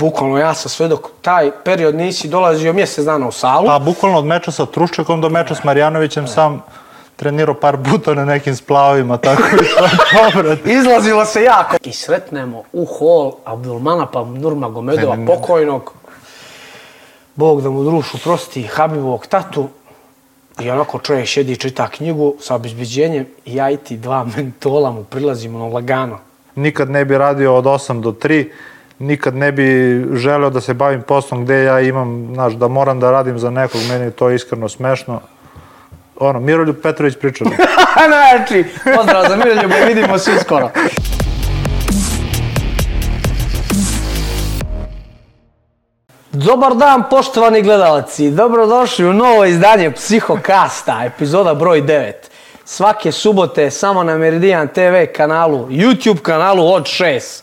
Bukvalno ja sam sve dok taj period nisi dolazio mjesec dana u salu. Pa bukvalno od meča sa Truščekom do meča s Marjanovićem sam trenirao par puta na nekim splavovima, tako i dobro. Izlazilo se jako. I sretnemo u hol Abdulmanapa Nurmagomedova Ne, ne, ne. pokojnog. Bog da mu drušu prosti Habibovog tatu. I onako čovjek šedi i čita knjigu sa obezbeđenjem i ja i ti dva mentola mu prilazimo na lagano. Nikad ne bi radio od 8 do 3, nikad ne bi želeo da se bavim poslom gde ja imam, znaš, da moram da radim za nekog, meni je to iskreno smešno. Ono, Miroljub Petrović pričao. znači, pozdrav za Miroljubu, vidimo se uskoro. Dobar dan, poštovani gledalci. Dobrodošli u novo izdanje Psihokasta, epizoda broj 9. Svake subote samo na Meridian TV kanalu, YouTube kanalu od 6.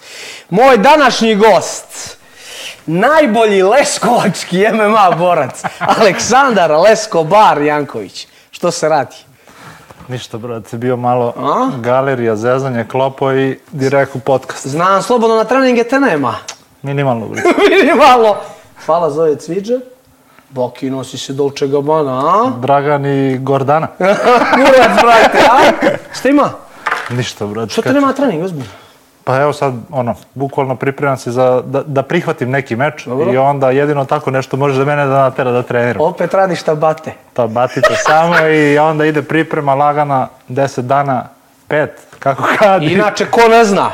Moj današnji gost, najbolji leskovački MMA borac, Aleksandar Leskobar Janković. Što se radi? Ništa, brate, bio malo A? galerija, zezanje, klopo i direkt u podcast. Znam, slobodno na treninge te nema. Minimalno, brate. Minimalno. Hvala za ove cviđe. Boki nosi se Dolce Gabbana, a? Dragan i Gordana. Kurac, brate, a? Šta ima? Ništa, brate. Što te nema trening, ozbiljno? Pa evo sad, ono, bukvalno pripremam se za, da, da prihvatim neki meč Dobro. i onda jedino tako nešto može za mene da natera da treniram. Opet radiš tabate. Ta batica samo i onda ide priprema lagana 10 dana, 5, kako kad. Inače, ko ne zna,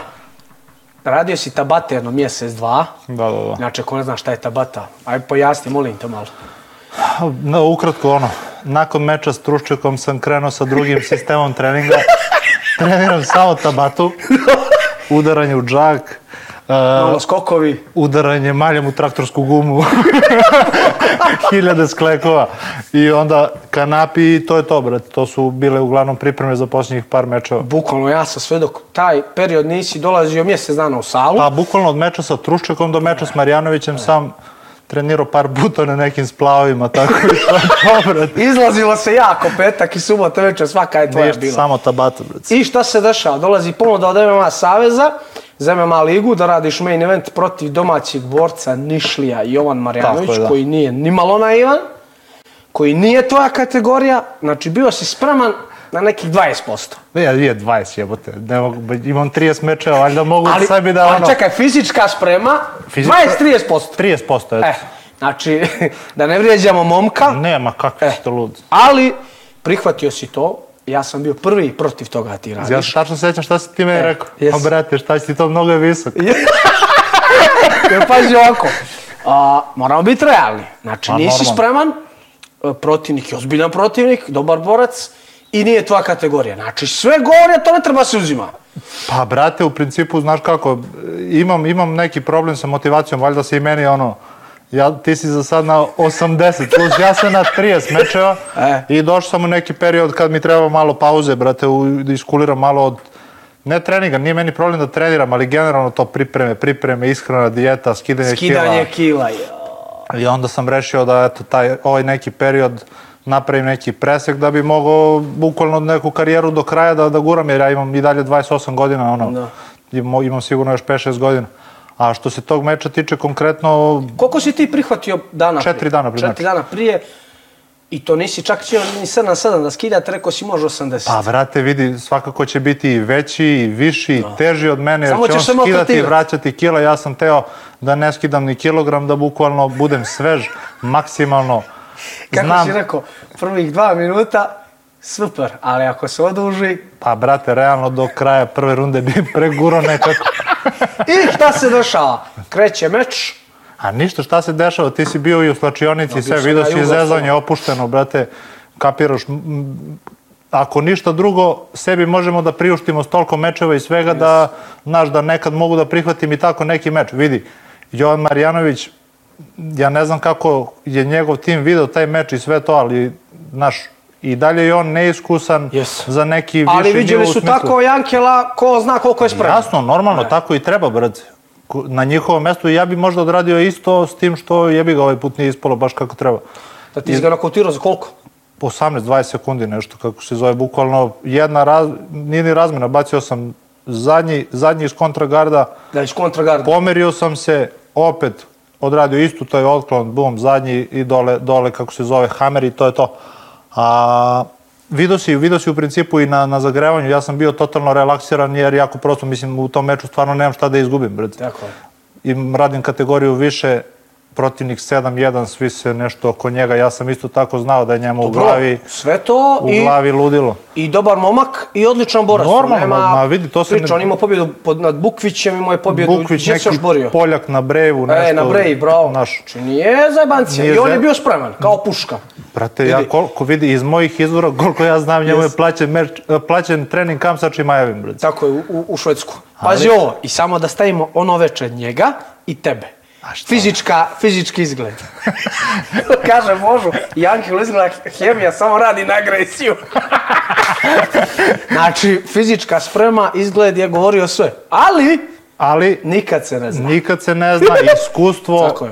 radio si tabate jedno mjesec, dva. Da, da, da. Inače, ko ne zna šta je tabata, aj pojasni, molim te malo. No, ukratko, ono, nakon meča s Truščekom sam krenuo sa drugim sistemom treninga. Treniram samo tabatu, udaranje u džak, Malo skokovi. udaranje maljem u traktorsku gumu, hiljade sklekova i onda kanapi i to je to, brate. To su bile uglavnom pripreme za posljednjih par mečeva. Bukvalno ja sam sve dok taj period nisi dolazio mjesec dana u salu. Pa bukvalno od meča sa Truščekom do meča s Marjanovićem sam trenirao par puta na nekim splavovima, tako i to brate. Izlazilo se jako petak i subota večer, svaka je tvoja Ništa, bila. samo tabata, brate. I šta se dešava? Dolazi ponuda od MMA Saveza za MMA ligu da radiš main event protiv domaćeg borca Nišlija Jovan Marjanović, je, da. koji nije ni malo naivan, koji nije tvoja kategorija, znači bio si spreman na nekih 20%. Ne, je 20 jebote. Ne mogu, imam 30 mečeva, valjda mogu Ali, sebi da ali ono... čekaj, fizička sprema, Fizička- 20-30%. 30%, eto. E, znači, da ne vrijeđamo momka, Nema, kako E. si to lud. ali prihvatio si to, ja sam bio prvi protiv toga da ti radiš. Ja se tačno sećam šta si ti meni E, rekao. jesi. A brate, šta si ti to mnogo je visok. Jer pazi ovako, a, moramo biti realni. Znači, Pa, nisi normalno. spreman, e, protivnik je ozbiljan protivnik, dobar borac i nije tvoja kategorija. Znači, sve gore, to ne treba se uzima. Pa brate, u principu, znaš kako, imam, imam neki problem sa motivacijom, valjda se i meni ono, ja, ti si za sad na 80, plus ja sam na 30 mečeva E. i došao sam u neki period kad mi treba malo pauze, brate, u, da iskuliram malo od, ne treninga, nije meni problem da treniram, ali generalno to pripreme, pripreme, ishrana, dijeta, skidanje, Skidanje kila. kila. ja. I onda sam rešio da eto, taj, ovaj neki period napravim neki presek da bi mogao bukvalno neku karijeru do kraja da, da guram, jer ja imam i dalje 28 godina, ono, Da. imam, imam sigurno još 5-6 godina. A što se tog meča tiče konkretno, Koliko si ti prihvatio dana Četiri prije? dana prije Četiri dana prije. I to nisi čak htio ni 7 na 7 da skidate, rekao si može 80. pa vrate vidi, svakako će biti i veći, i viši, i teži od mene, jer Samo će on skidati i vraćati kila. Ja sam teo da ne skidam ni kilogram, da bukvalno budem svež, maksimalno. Kako Znam, si rekao, prvih dva minuta, super, ali ako se oduži, pa brate, realno do kraja prve runde bi pregurao nekako. i šta se dešava? Kreće meč, A ništa, šta se dešava? Ti si bio i u slačionici, sve, sam vidio na si zezanje opušteno, brate, kapiraš. Ako ništa drugo, sebi možemo da priuštimo s toliko mečeva i svega da, znaš, da nekad mogu da prihvatim i tako neki meč. Vidi, Jovan Marjanović, ja ne znam kako je njegov tim video taj meč i sve to, ali, znaš, i dalje je on neiskusan Yes. za neki više ali vidjeli su smislu- tako Jankela, ko zna koliko je spreman. Jasno, normalno, tako i treba. Ko- Na njihovom mestu ja bi možda odradio isto s tim što jebi ga ovaj put nije ispalo baš kako treba. Da ti ga nakautirao za koliko? 18-20 sekundi nešto, kako se zove, bukvalno jedna, raz, nije ni razmjena, bacio sam zadnji, zadnji iz kontragarda, Da iš kontragarda. pomerio sam se, opet odradio istu, to je otklon, bum, zadnji i dole, dole kako se zove, hamer i to je to. A, Vidio si, vidio si u principu i na, na zagrevanju, ja sam bio totalno relaksiran jer jako prosto, mislim, u tom meču stvarno nemam šta da izgubim, brate. Tako je. I radim kategoriju više, protivnik 7-1, svi se nešto oko njega, ja sam isto tako znao da je njemu u Bro, glavi, sve to u i, glavi ludilo. i dobar momak i odličan borac. Normalno, Nema ma vidi, to se priča, ne- on imao pobjedu pod, nad Bukvićem, imao je pobjedu, Bukvić, gdje se još borio? Poljak na Brevu, nešto. E, na Brej, bravo. Naš, Znači nije zajebancija. I on je bio spreman, kao puška. Brate, ja Vidi. koliko vidi iz mojih izvora, koliko ja znam, njemu je Yes. plaćen, meč, e, plaćen trening kamp sa Čimajevim, brate. Tako je, u, u, u Švedsku. Pazi ovo, i samo da stavimo ono veče njega i tebe. A šta? Fizička, fizički izgled. Kaže Božu, Jankel izgleda hemija, samo radi na agresiju. znači, fizička sprema, izgled je govorio sve. Ali, Ali, nikad se ne zna. nikad se ne zna, iskustvo, Tako je.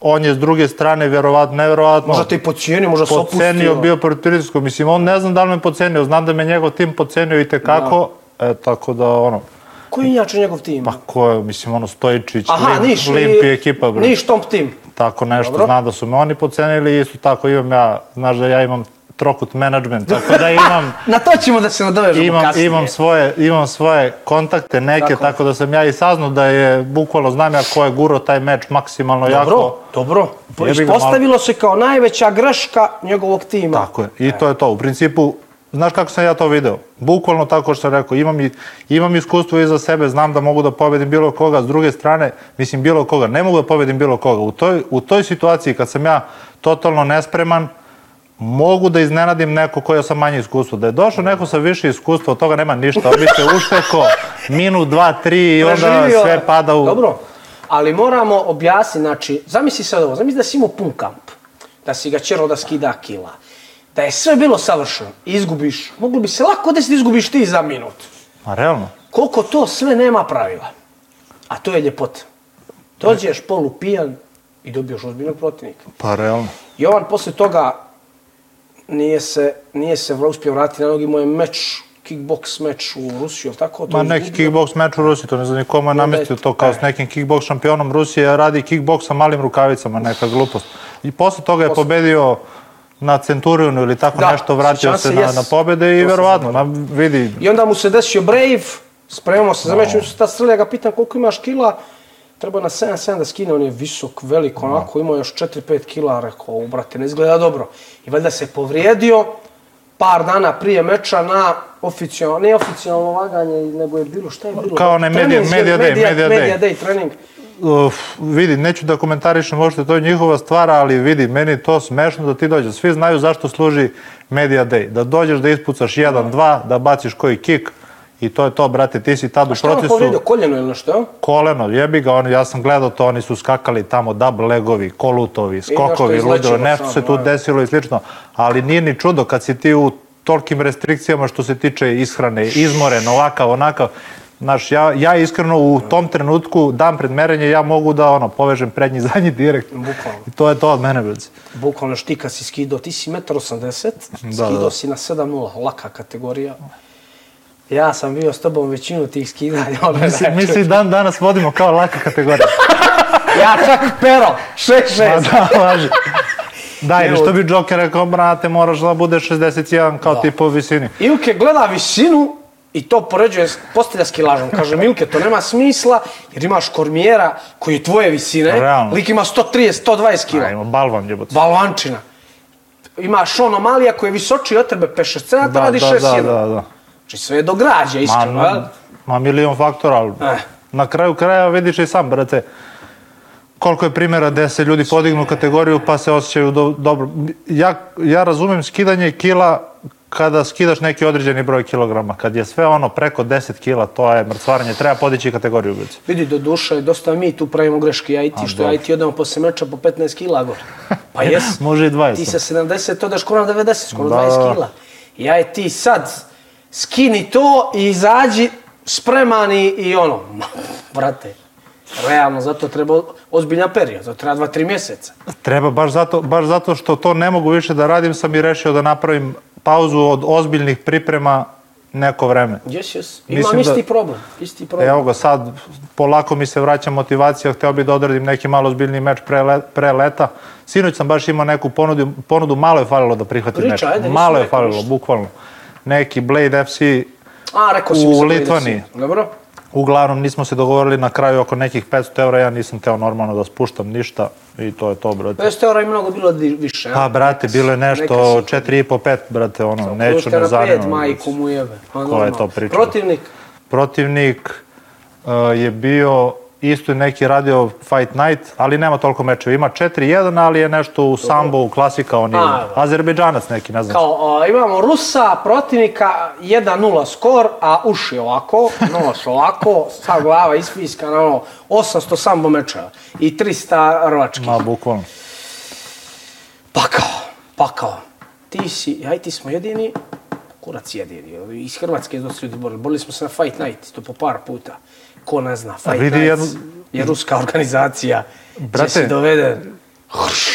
on je s druge strane, verovatno, nevjerovatno, Možda te i podcijenio, možda se opustio. podcenio, bio protiv pritiskom. Mislim, on ne znam da li me podcenio, znam da me njegov tim podcenio i tekako, e, tako da, ono, Koji je inače njegov tim? pa ko je, mislim, ono, Stojičić, Aha, Lim, Niš. i- Limpi ekipa, brate. Niš Tomp tim. Tako nešto, Dobro. znam da su me oni podcenili, isto tako imam ja, znaš da ja imam trokut management, tako da imam, Na to ćemo da se nadovežemo imam, kasnije. imam, svoje, imam svoje kontakte neke, Tako. tako. da sam ja i saznao da je, bukvalno znam ja ko je guro taj meč maksimalno Dobro, jako. dobro. Ga, Ispostavilo se kao najveća greška njegovog tima. Tako je, i to je to. U principu, znaš kako sam ja to video? Bukvalno tako što sam rekao, imam, i, imam iskustvo iza sebe, znam da mogu da pobedim bilo koga, s druge strane, mislim bilo koga, ne mogu da pobedim bilo koga. U toj, u toj situaciji kad sam ja totalno nespreman, mogu da iznenadim neko koji sam manje iskustvo. Da je došao neko sa više iskustva, od toga nema ništa. On bi se ušteko minut, dva, tri i onda Preživio- sve pada u... Dobro, ali moramo objasniti, znači, zamisli sad ovo, zamisli da si imao pun kamp, da si ga čerao da skida kila, da je sve bilo savršeno, i izgubiš, moglo bi se lako desiti da izgubiš ti za minut. A realno? Koliko to sve nema pravila, a to je ljepota. Dođeš polupijan i dobiješ ozbiljnog protivnika. Pa realno. Jovan posle toga nije se, nije se uspio vratiti na nogi, imao je meč, kickbox meč u Rusiju, jel tako? To Ma neki izgubio. kickbox meč u Rusiji, to ne znam ni kome je namestio to kao s nekim kickbox šampionom Rusije, radi kickbox sa malim rukavicama, neka glupost. I posle toga je pobedio na Centurionu ili tako Da, nešto, vratio se se, na, na pobede i verovatno, ma, vidi, I onda mu se desio Brave, spremamo se za meč, no. ta strelja ga pitam koliko imaš kila, treba na 7-7 da skine, on je visok, velik, onako, imao još 4-5 kila, rekao, brate, ne izgleda dobro. I valjda se povrijedio par dana prije meča na oficijalno, ne oficijalno laganje, nego je bilo, šta je bilo? Kao onaj Trening, media- media day, media, media media day. day trening. Uf, vidi, neću da komentarišem možete, to je njihova stvar, ali vidi, meni to smešno da ti dođeš. Svi znaju zašto služi Media Day. Da dođeš da ispucaš jedan, dva, da baciš koji kik i to je to, brate, ti si tad u Šta je on procesu. povrijedio, koljeno ili nešto, koleno, jebi ga, oni, ja sam gledao to, oni su skakali tamo double legovi, kolutovi, skokovi, nešto ludilo, nešto se tu da. desilo i slično, ali nije ni čudo kad si ti u tolkim restrikcijama što se tiče ishrane, izmoren, ovakav, onakav, Znaš, ja, ja iskreno u tom trenutku, dan pred merenje, ja mogu da ono, povežem prednji i zadnji direkt. Bukvalno. I to je to od mene, brać. Bukvalno još ti kad si skidao, ti si 1,80 m, Da, skidao da. si na 7,0, laka kategorija. Ja sam bio s tobom većinu tih skidanja. ove Mi se, mi večeri. se i dan danas vodimo kao laka kategorija. Ja čak pero, 6-6. Pa da, važi. Da, ili što bi Joker rekao, brate, moraš da bude 61 kao ti po visini. Ilke gleda visinu i to poređuje, postavlja s kilažom. Kaže, Milke, to nema smisla jer imaš kormijera koji je tvoje visine. Realno. Lik ima 130, 120 kila. Ajmo, balvan jebote. Balvančina. Ima Sean Omalija koji je visočiji od tebe 5-6 cm, radi 6 da, da, da, da. Znači sve je do građa, Ma, iskreno. jel? ma, ma milion faktora, ali Eh. na kraju kraja vidiš i sam, brate, koliko je primjera gde se ljudi podignu kategoriju pa se osjećaju do, dobro. Ja, ja razumem skidanje kila kada skidaš neki određeni broj kilograma. Kad je sve ono preko 10 kila, to je mrcvaranje. Treba podići kategoriju, brate. Vidi, do duše, dosta mi tu pravimo greške, ja i ti, što ja i ti odemo posle meča po 15 kila gore. Pa jes. Može i 20. Ti sa 70 odeš skoro na 90, skoro Da, 20 da. kila. Ja i ti sad skini to i izađi spreman i, i ono, brate, realno, zato treba ozbiljan period, zato treba 2-3 mjeseca. Treba, baš zato, baš zato što to ne mogu više da radim, sam i rešio da napravim pauzu od ozbiljnih priprema neko vreme. Jes. Mislim Imam isti da- problem. Isti problem. Evo ga, sad polako mi se vraća motivacija, hteo bih da odradim neki malo zbiljni meč pre, le, pre leta. Sinoć sam baš imao neku ponudu, ponudu malo je falilo da prihvatim Priča, meč. ajde, malo je falilo, ništa. bukvalno. Neki Blade FC, A, rekao u Litvaniji. Dobro. Uglavnom nismo se dogovorili na kraju oko nekih 500 evra, ja nisam teo normalno da spuštam ništa i to je to, brate. 500 eura je mnogo bilo više. a? Pa, brate, bilo je nešto Neka si- 4,5-5, brate, ono, neću, Pušte ne zanima. me, majku brate. mu jebe. Pa, Ko je to pričao? Protivnik? Protivnik uh, je bio isto neki radio Fight Night, ali nema toliko mečeva. Ima 4-1, ali je nešto u sambo, u klasika, on je A. Azerbejdžanac neki, ne znam. Kao, a, imamo Rusa, protivnika, 1-0 skor, a uši ovako, nos ovako, sva glava ispiskana, ono, 800 sambo mečeva i 300 rvački. Ma, bukvalno. Pakao, pakao. Ti si, aj ti smo jedini, kurac jedini. Iz Hrvatske je dosta ljudi borili. Borili smo se na Fight Night, to po par puta. Ko ne zna, Fight vidi Night jednu- je ruska organizacija. Brate, Brate, si doveden.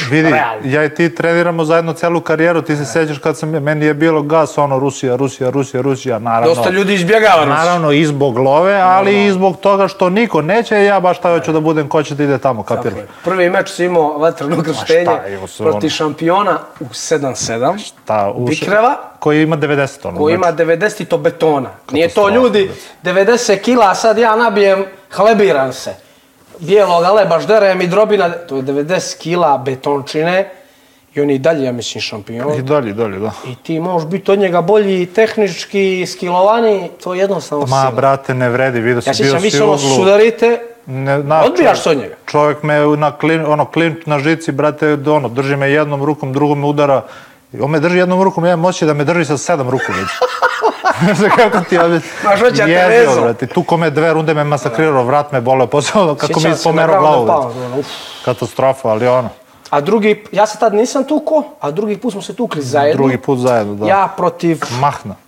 Vidi, Realno. ja i ti treniramo zajedno celu karijeru, ti se sećaš kad sam, meni je bilo gas, ono, Rusija, Rusija, Rusija, Rusija, naravno. Dosta ljudi izbjegava Rusiju. Naravno, i zbog love, ali i zbog toga što niko neće, ja baš šta hoću da budem, ko će da ide tamo, kapiraš? Prvi meč si imao vatreno krštenje šta, ono- šampiona u 7-7. Ta, u- Bikreva, Koji ima 90 ono. koji znači. ima 90 i to betona. Nije to ljudi, 90 kila, a sad ja nabijem, hlebiram se. Bijeloga leba, žderem i drobina, to je 90 kila betončine i on je i dalje, ja mislim, šampion. I dalje, dalje, da. I ti možeš biti od njega bolji tehnički, skilovaniji, to je jednostavno Ma, sila. brate, ne vredi, vidio si, Ja bio si se u ono sudarite, Ne, znaš, Odbijaš se od njega? Čovjek me na klin, ono, klinč na žici, brate, ono, drži me jednom rukom, drugom me udara. I On me drži jednom rukom, ja imam osjećaj da me drži sa sedam ruku već. Znaš kako ti ja Znaš, hoće da te vezu. brate. Tu kome dve runde me masakrirao, vrat me bole, posao kako mi sjećam je spomenuo ground glavu. uf. Katastrofa, ali ono, A drugi, ja se tad nisam tuko, a drugi put smo se tukli zajedno. drugi put zajedno, da. Ja protiv, Mahna. Ti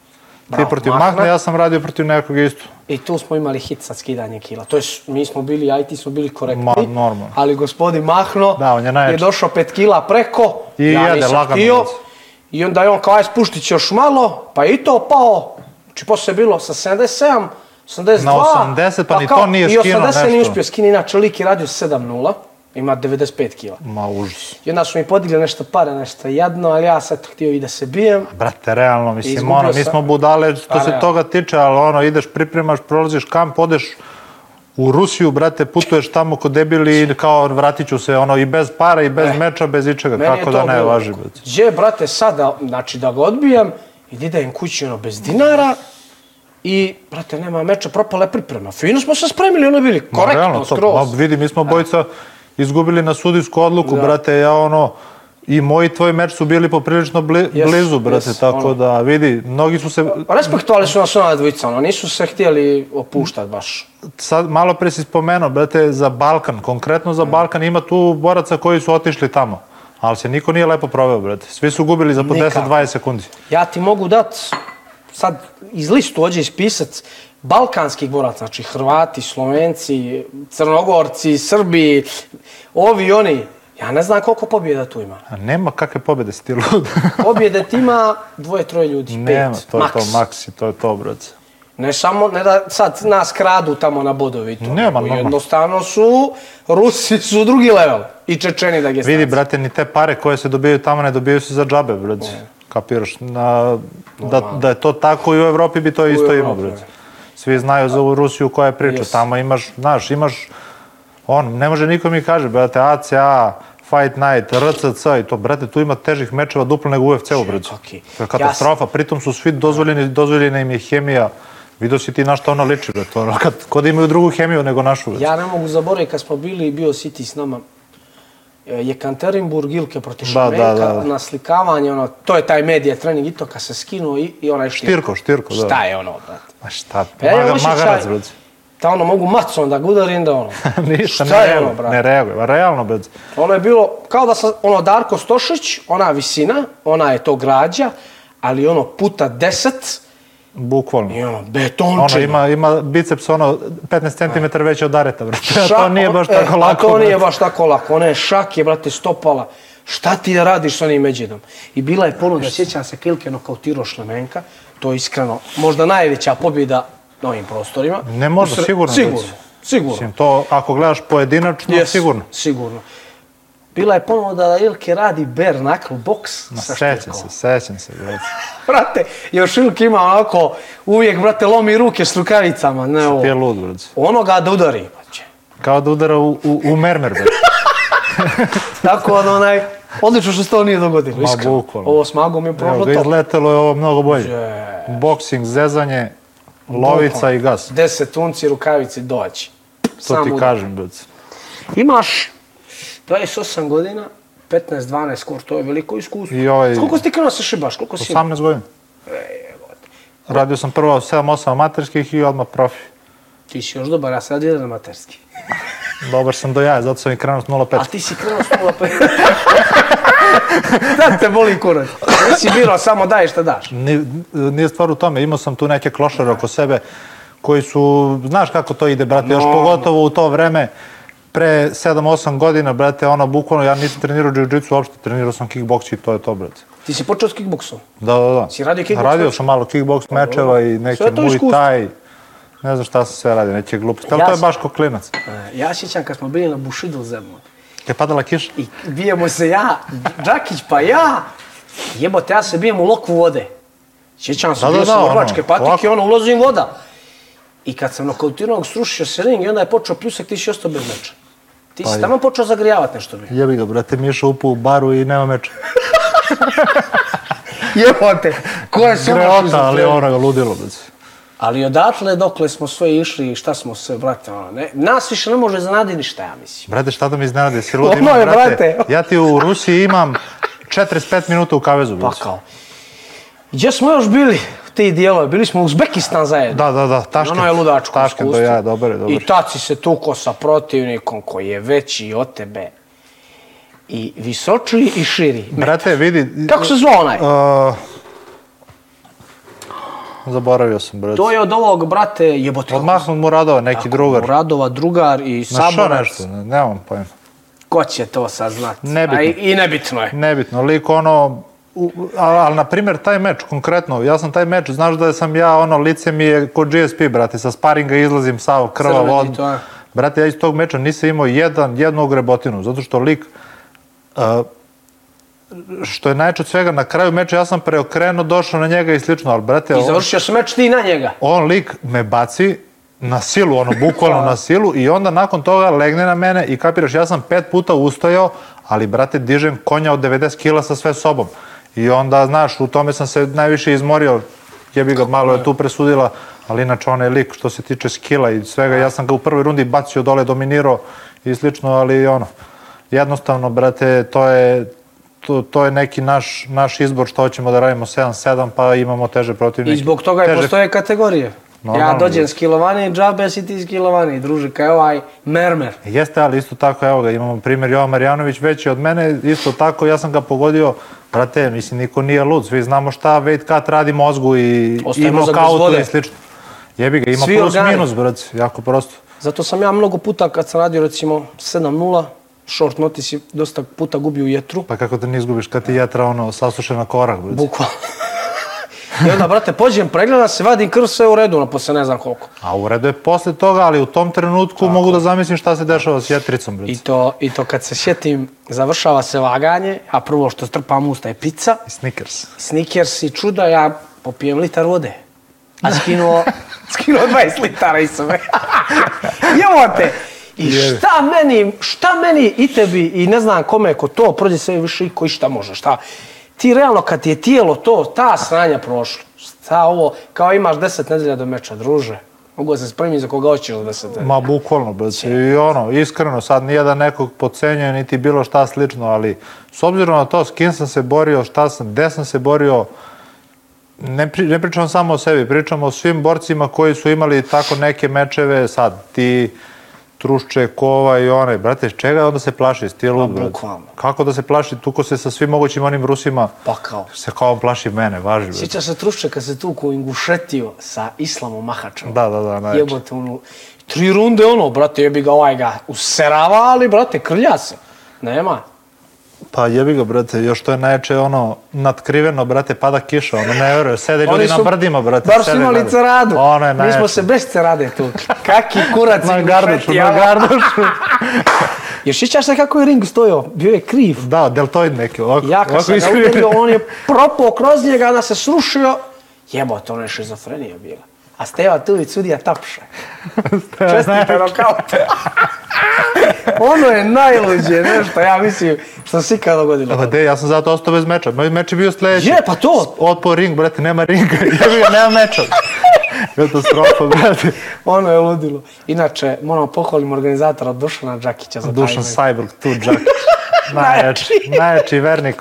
Bravo, protiv Mahna. Ja sam radio protiv nekog isto. i tu smo imali hit sa skidanje kila. To je, mi smo bili, IT smo bili korektni. Ma, normalno. Ali gospodin Mahno Da, on je najjači. došao pet kila preko, I ja jede nisam lagano, htio. I onda je on kao, aj spuštit još malo, pa i to pao. Znači, poslije je bilo sa 77, 82. Na 80, pa ni kao- to nije I skinuo 80 nije nešto. uspio skini, inače lik je radio 7-0, ima 95 kila. Ma, užas. I onda su mi podigli nešto pare, nešto jedno, ali ja sad htio i da se bijem. Brate, realno, mislim, ono, mi smo budale što Pa, se toga tiče, ali ono, ideš, pripremaš, prolaziš kamp, odeš u Rusiju, brate, putuješ tamo kod debili i kao vratit ću se, ono, i bez para, i bez meča, bez ičega, E. Kako da ne bilo. važi, brate. Gdje, brate, sada, znači da ga odbijem i da idem kući ono bez dinara i, brate, nema meča, propala je priprema. Fino smo se spremili, ono bili korektno, realno, to, skroz. ma, vidi, mi smo bojica izgubili na sudijsku odluku, Da. brate, ja ono, i moji tvoj meč su bili poprilično bli, Jes, blizu, brate, jes, tako ono. da, vidi, mnogi su se, Respektovali su nas ona dvojica, ono, nisu se htjeli opuštati baš. sad malo pre si spomenuo, brate, za Balkan, konkretno za Balkan, ima tu boraca koji su otišli tamo. Ali se niko nije lepo proveo, brate. Svi su gubili za po Nikako. 10-20 sekundi. Ja ti mogu dat, sad iz listu ođe ispisat, balkanskih boraca, znači Hrvati, Slovenci, Crnogorci, Srbi, ovi i oni. Ja ne znam koliko pobjeda tu ima. A nema kakve pobjede si ti lud. Pobjede ti ima dvoje, troje ljudi, nema, pet, to maks. to, maksi, to je to, brate. Ne samo, ne da sad nas kradu tamo na bodovi to. Nema, normalno. Jednostavno su, Rusi su drugi level. I Čečeni da Vidi, brate, ni te pare koje se dobijaju tamo ne dobijaju se za džabe, brate. Kapiraš? Na, da, da je to tako i u Evropi bi to isto imao, brate. Svi znaju za ovu Rusiju koja je priča. Yes. Tamo imaš, znaš, imaš, on, ne može niko mi kaže, brate, ACA, Fight Night, RCC i to, brate, tu ima težih mečeva duplo nego u brate. okej. To je katastrofa, pritom su svi dozvoljeni, dozvoljena im je hemija. Vidio si ti na što ono liči, brate, ono, kad, kod imaju drugu hemiju nego našu, brate. Ja ne mogu zaboraviti kad smo bili bio City s nama. e, Je Kanterinburg Ilke protiv Da, Šamenka, da, da. naslikavanje, ono, to je taj medija trening i to kad se skinuo i, i onaj štirko. Štirko, štirko, da. Šta je ono, brate? Ma šta, Pa maga, magarac, brate. Da ono, mogu macom da ga udarim da ono. Ništa, Šta ne je reaguje, ono, brate? ne reaguje, realno, brate. Ono je bilo, kao da sam, ono, Darko Stošić, ona visina, ona je to građa, ali ono, puta deset, Bukvalno. i ono, Ono, betončina. ima, ima biceps ono 15 cm veći od areta, brate. Šak- to nije baš e, tako a lako. to nije baš tako lako. One šake, brate, stopala. Šta ti da radiš s onim Međidom? I bila je ponuda, sjećam se, Kilke nokautirao Šlemenka, to je iskreno možda najveća pobjeda na ovim prostorima. Ne možda, U Sre- sigurno, Sigurno, Luci. sigurno. Mislim, to ako gledaš pojedinačno, Yes, sigurno. Sigurno. Bila je ponuda da Ilke radi bare knuckle box Ma sa sećam se, sećam se, brate. Još Ilke ima onako, uvijek, brate, lomi ruke s rukavicama. Ne, ovo. Ti je lud, brate. Onoga da udari, paće. Kao da udara u, u, u mermer, brate. Tako da onaj, odlično što se to nije dogodilo, Ma, iskreno. bukvalno. Ovo s magom je prošlo to. izletelo je ovo mnogo bolje. Je. Boksing, zezanje, lovica i gas. 10 unci rukavice doći. To ti kažem, brate. Imaš 28 godina, 15-12 skor, to je veliko iskustvo. I ovaj- Koliko si ti krenuo se šibaš? Koliko si? 18 godina. Radio sam prvo 7-8 amaterskih i odmah profi. Ti si još dobar, ja radio jedan amaterski. Dobar sam do jaja, zato sam i krenuo s 0,5. A ti si krenuo s 0,5. da te boli kurac. Nisi birao samo daj šta daš. Ni- Nije stvar u tome, imao sam tu neke klošare oko sebe koji su, znaš kako to ide, brate, još No. pogotovo u to vreme, pre 7-8 godina, brate, ono, bukvalno, ja nisam trenirao jiu-jitsu uopšte, trenirao sam kickboks i to je to, brate. Ti si počeo s kickboksom. Da, da, da. Si radio kickboks Radio sam malo kickboks mečeva i neke muay thai, ne znam šta se sve radi, neke gluposti, ali Ja to je baš ko klinac. E, Ja sjećam kad smo bili na Bushido zemlju. Je padala kiša? I bijemo se ja, Đakić pa ja. Jebote, ja se bijem u loku vode. Sjećam se, Da, da, bio da, sam ono, orvačke patike, ovako. ono, ulazim voda. I kad sam nokautirao, srušio se ring i onda je počeo pljusak, ti si ostao bez meča. Ti Pa si je. tamo počeo zagrijavati nešto bi. Jebi ga, brate, Miša upao u baru i nema meča. Jebote, ko je se Greota, ali ono ga ludilo, brate. Ali odatle dokle smo sve išli i šta smo sve, brate, ono, ne, nas više ne može zanadi ništa, ja mislim. Brate, šta da mi iznenadi, si lud, Ono imam, brate, brate. ja ti u Rusiji imam 45 minuta u kavezu, Pa brate. kao. Gdje smo još bili ti dijelove? Bili smo u Uzbekistan zajedno. Da, da, da, Taškent. Ono je ludačko Taškent, iskustvo. ja, dobar je, dobar. I tad si se tuko sa protivnikom koji je veći od tebe. I visočiji i širi. Brate, vidi... Kako se zvao onaj? Uh, zaboravio sam, brate. To je od ovog, brate, jebote. Od Mahmud Muradova, neki drugar. Radova, drugar i Našao saborac. nešto, ne, nemam pojma. Ko će to saznati? Nebitno. A i, I nebitno je. Nebitno, lik ono... Ali, ali, na primjer, taj meč, konkretno, ja sam taj meč, znaš da sam ja, ono, lice mi je kod GSP, brate, sa sparinga izlazim sav krvav Crveni od... to? Brate, ja iz tog meča nisam imao jedan, jednu grebotinu, zato što lik, uh, što je najče od svega, na kraju meča ja sam preokrenuo, došao na njega i slično, ali brate, I on, završio se meč ti na njega. on lik me baci na silu, ono, bukvalno na silu i onda nakon toga legne na mene i kapiraš, ja sam pet puta ustojao, ali, brate, dižem konja od 90 kila sa sve sobom. I onda, znaš, u tome sam se najviše izmorio, jebi ga, malo je tu presudila, ali inače onaj lik što se tiče skila i svega, ja sam ga u prvoj rundi bacio dole, dominirao i slično, ali ono, jednostavno, brate, to je, to, to je neki naš, naš izbor što hoćemo da radimo 7-7, pa imamo teže protivnike. I zbog toga Teže postoje kategorije. Normalno, ja dođem skilovani, džabe si ti skilovani, druže, kao ovaj mermer. Jeste, ali isto tako, evo ga, imamo primjer Jovan Marjanović veći od mene, isto tako, ja sam ga pogodio, brate, mislim, niko nije lud, svi znamo šta weight cut radi mozgu i, Ostaje i nokautu i slično. Jebi ga, ima Svi plus organi. minus, brate, jako prosto. Zato sam ja mnogo puta kad sam radio recimo 7-0, short notice i dosta puta gubio u jetru. Pa kako te ne izgubiš kad ti jetra ono sasušena korak, brate. Bukvalno. I onda, brate, pođem, pregledam se, vadim krv, sve u redu, ono, posle ne znam koliko. A u redu je posle toga, ali u tom trenutku mogu da zamislim šta se dešava s jetricom, brate. I to, I to kad se sjetim, završava se vaganje, a prvo što strpam usta je pizza, I Snickers. Snickers i čuda, ja popijem litar vode. A skinuo, skinuo 20 litara iz sebe. Jevo te! I šta meni, šta meni i tebi i ne znam kome ko to prođe sve više i koji šta može, šta. Ti realno kad je tijelo to, ta sranja prošla, šta ovo, kao imaš 10 nedelja do meča, druže. Mogu da se spremi za koga hoćeš za 10 nedelja. Ma bukvalno, brate. I ono, iskreno, sad nije da nekog pocenjuje niti bilo šta slično, ali s obzirom na to s kim sam se borio, šta sam, gde sam se borio, ne, pri, ne pričam samo o sebi, pričam o svim borcima koji su imali tako neke mečeve, sad ti, Trušče, Kova i one, brate, čega onda se plaši, stilu, brate? bukvalno. Kako da se plaši, tuko se sa svim mogućim onim Rusima, Pa kao. se kao on plaši mene, važi. Sjeća se Trušče kad se tu ko ingušetio sa Islamom Mahačom. Da, da, da, najveće. Jebote, ono, tri runde ono, brate, jebi ga ovaj ga userava, ali, brate, krlja se. Nema. Pa jebi ga, brate, još to je najjače ono natkriveno, brate, pada kiša, ono ne veruje, sede ljudi na brdima, brate. Bar su imali gledaju. ceradu. Ono je Mi najjače. smo se bez cerade tu. Kaki kurac Na gardušu, na gardušu. Jer sjećaš se kako je ring stojao? Bio je kriv. Da, deltoid neki, ovako. Ja kad sam ga udario, on je propao kroz njega, da se srušio. Jebote, ono je šizofrenija bila. A Steva Tulić sudija tapše. Čestite nokaut. ono je najluđe nešto, ja mislim, što se ikada dogodilo. Pa de, ja sam zato ostao bez meča. Moj meč je bio sledeći. Je, pa to. Otpao ring, brate, nema ringa. Ga, nema meča. Katastrofa, brate. Ono je ludilo. Inače, moramo pohvaliti organizatora Dušana Đakića za taj Dušan. Cyborg, tu Đakić. Najjači, najjači vernik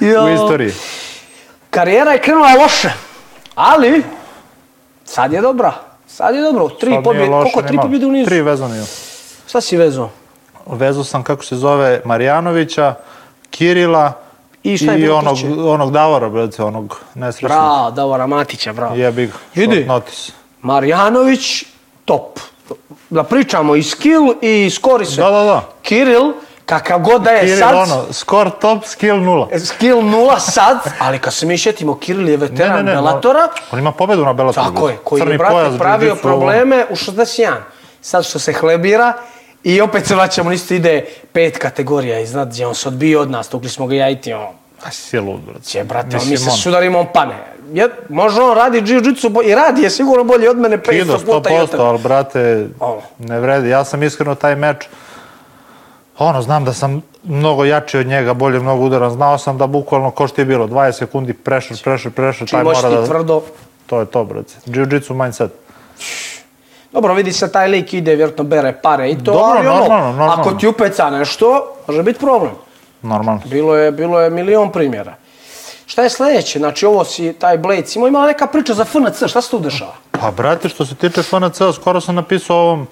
Jo. u istoriji. Karijera je krenula loše, ali sad je dobra. Sad je dobro. Tri pobjede, koliko tri pobjede u nizu? Tri vezano imam. Šta si vezao? Vezao sam, kako se zove, Marjanovića, Kirila I šta je i onog, treće? onog Davora, brate, onog nesrećnog. Bravo, Davora Matića, bravo. Jebi ga, short notice. Marjanović, top. Da pričamo i skill i skori se. Da, da, da. Kiril, kakav god da je Kiril, sad, ono, score top, skill nula. skill nula sad, ali kad se mi šetimo, Kiril je veteran Bellatora, On ima pobedu na Bellatoru. tako je, koji Crni je, brate, pravio probleme u 61. Sad što se hlebira, i opet se vraćamo, isto ide pet kategorija iznad, gdje on se odbio od nas, tukli smo ga ja i ti, ono, A si je lud, brate. će, brate, mi se on. sudarimo, on pane. Je, može on radi jiu-jitsu, i radi je sigurno bolje od mene 500 Kido, puta i od 100%, tebe. ali brate, Ono. ne vredi. Ja sam iskreno taj meč, ono, znam da sam mnogo jači od njega, bolje mnogo udaran. Znao sam da bukvalno, ko što je bilo, 20 sekundi, pressure, pressure, pressure, Čim taj možeš mora ti da... tvrdo. To je to, brate. Jiu-jitsu mindset. Dobro, vidi se taj lik ide, vjerojatno bere pare i to, Dobro, ali ono, normalno, normalno. ako ti upeca nešto, može biti problem. Normalno. Bilo je, bilo je milion primjera. Šta je sledeće? Znači, ovo si, taj Blade, si imao imala neka priča za FNC, šta se tu dešava? Pa, brate, što se tiče FNC, skoro sam napisao ovom,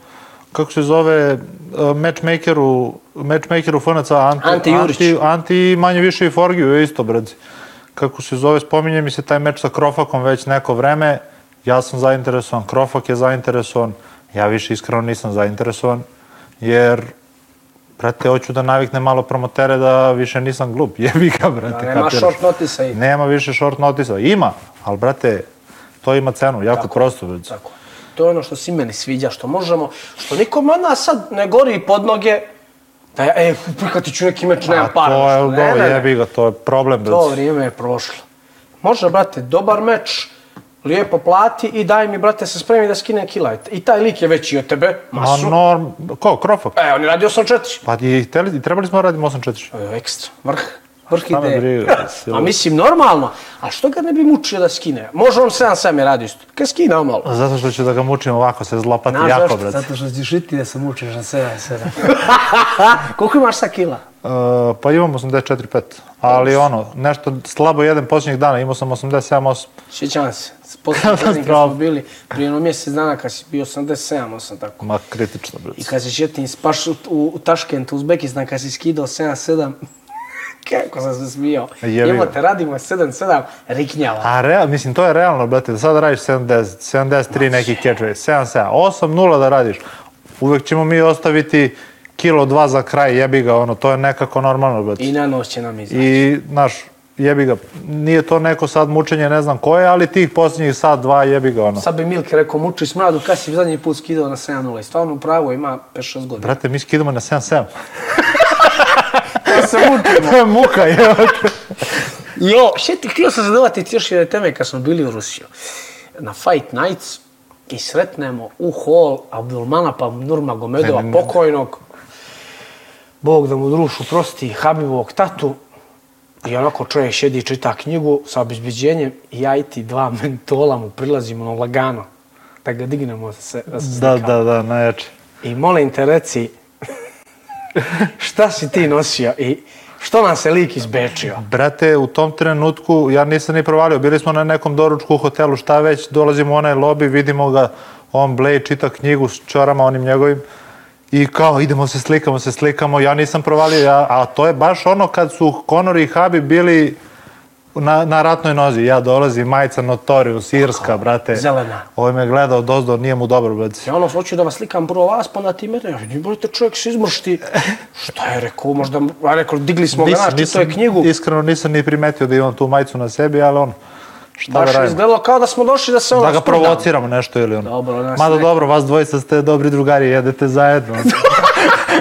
kako se zove, uh, matchmakeru, matchmakeru FNC, Anti, Ante Jurić. Anti, Anti manje više i Forgiju isto, brate. Kako se zove, spominje mi se taj meč sa Krofakom već neko vreme, ja sam zainteresovan, Krofak je zainteresovan, ja više iskreno nisam zainteresovan, jer Brate, hoću da navikne malo promotere da više nisam glup. Jebi ga, brate. Da nema kapiraš? short notisa i... Nema više short notisa. Ima, ali brate, to ima cenu, jako prosto. Brate. Tako. To je ono što si meni sviđa, što možemo, što nikom od nas sad ne gori pod noge, da ja, e, prihvatit ću neki meč, nemam para. to je, nešto. dobro, jebi ga, to je problem, To vrijeme je prošlo. Može, brate, dobar meč, lijepo plati i daj mi, brate, se spremi da skine kila. I taj lik je veći od tebe, masu. norm, ko, Krofak? E, on je radio 8-4. Pa i trebali smo da radimo 8-4. E, ekstra, vrh. Vrh ideje. briga. A mislim, normalno. A što ga ne bi mučio da skine? Može on 7-7 je radio isto. Kad skine malo. Zato što ću da ga mučim ovako, se zlopati Znaš jako, brate. Zato što ćeš i ti da se mučiš na 7-7. Koliko imaš sa kila? Uh, pa imam 84-5, ali ono, nešto slabo jedem posljednjih dana, imao sam 87-8. Sjećam se. S posljednjim trening kad smo bili, prije jedno mjesec dana kad si bio 87, 8 tako. Ma, kritično, brate. I kad se sjetim, spaš u, u Taškentu, Uzbekistan, kad si skidao 7-7, kako sam se smijao. Evo te, radimo 7-7, riknjava. A real, mislim, to je realno, brate, da sada radiš 70, 73 neki catch rate, 77, 8-0 da radiš. Uvek ćemo mi ostaviti kilo dva za kraj, jebi ga, ono, to je nekako normalno, brate. I na noć će nam izaći. I, znaš, jebi ga, nije to neko sad mučenje, ne znam koje, ali tih posljednjih sat, dva, jebi ga, ono. Sad bi Milke rekao, muči smradu, kad si zadnji put skidao na 7-0. I stvarno pravo ima 5-6 godina. Brate, mi skidamo na 7-7. Da se mučimo. To je muka, jebate. Jo, šeti, htio sam zadavati ti još jedne teme kad smo bili u Rusiju. Na Fight Nights i sretnemo u hall Abdulmanapa Nurmagomedova Ne, ne, ne. pokojnog. Bog da mu drušu prosti, Habibovog tatu. I onako čovjek šedi i čita knjigu sa obezbeđenjem i ja i ti dva mentola mu prilazimo na lagano. Da ga dignemo da se, da se Da, da, da, najjače. I molim te reci, šta si ti nosio i što nam se lik izbečio? Brate, u tom trenutku ja nisam ni provalio. Bili smo na nekom doručku u hotelu, šta već, dolazimo u onaj lobby, vidimo ga, on Blade čita knjigu s čorama onim njegovim i kao idemo se slikamo, se slikamo, ja nisam provalio, ja, a to je baš ono kad su Conor i Habib bili na, na ratnoj nozi. Ja dolazim, majica Notorious, Irska, brate. zelena. Ovo me gledao dozdo, nije mu dobro, brate. Ja ono, hoću da vas slikam prvo vas, pa na ti mene. Ja vidim, brate, čovjek se izmršti. Šta je rekao, možda, ja rekao, digli smo ga, naš, čito je knjigu. Iskreno nisam ni primetio da imam tu majicu na sebi, ali on, šta Baš da je izgledalo kao da smo došli da se ono Da ga provociramo nešto ili ono. Dobro, Mada dobro, vas dvojica ste dobri drugari, jedete zajedno.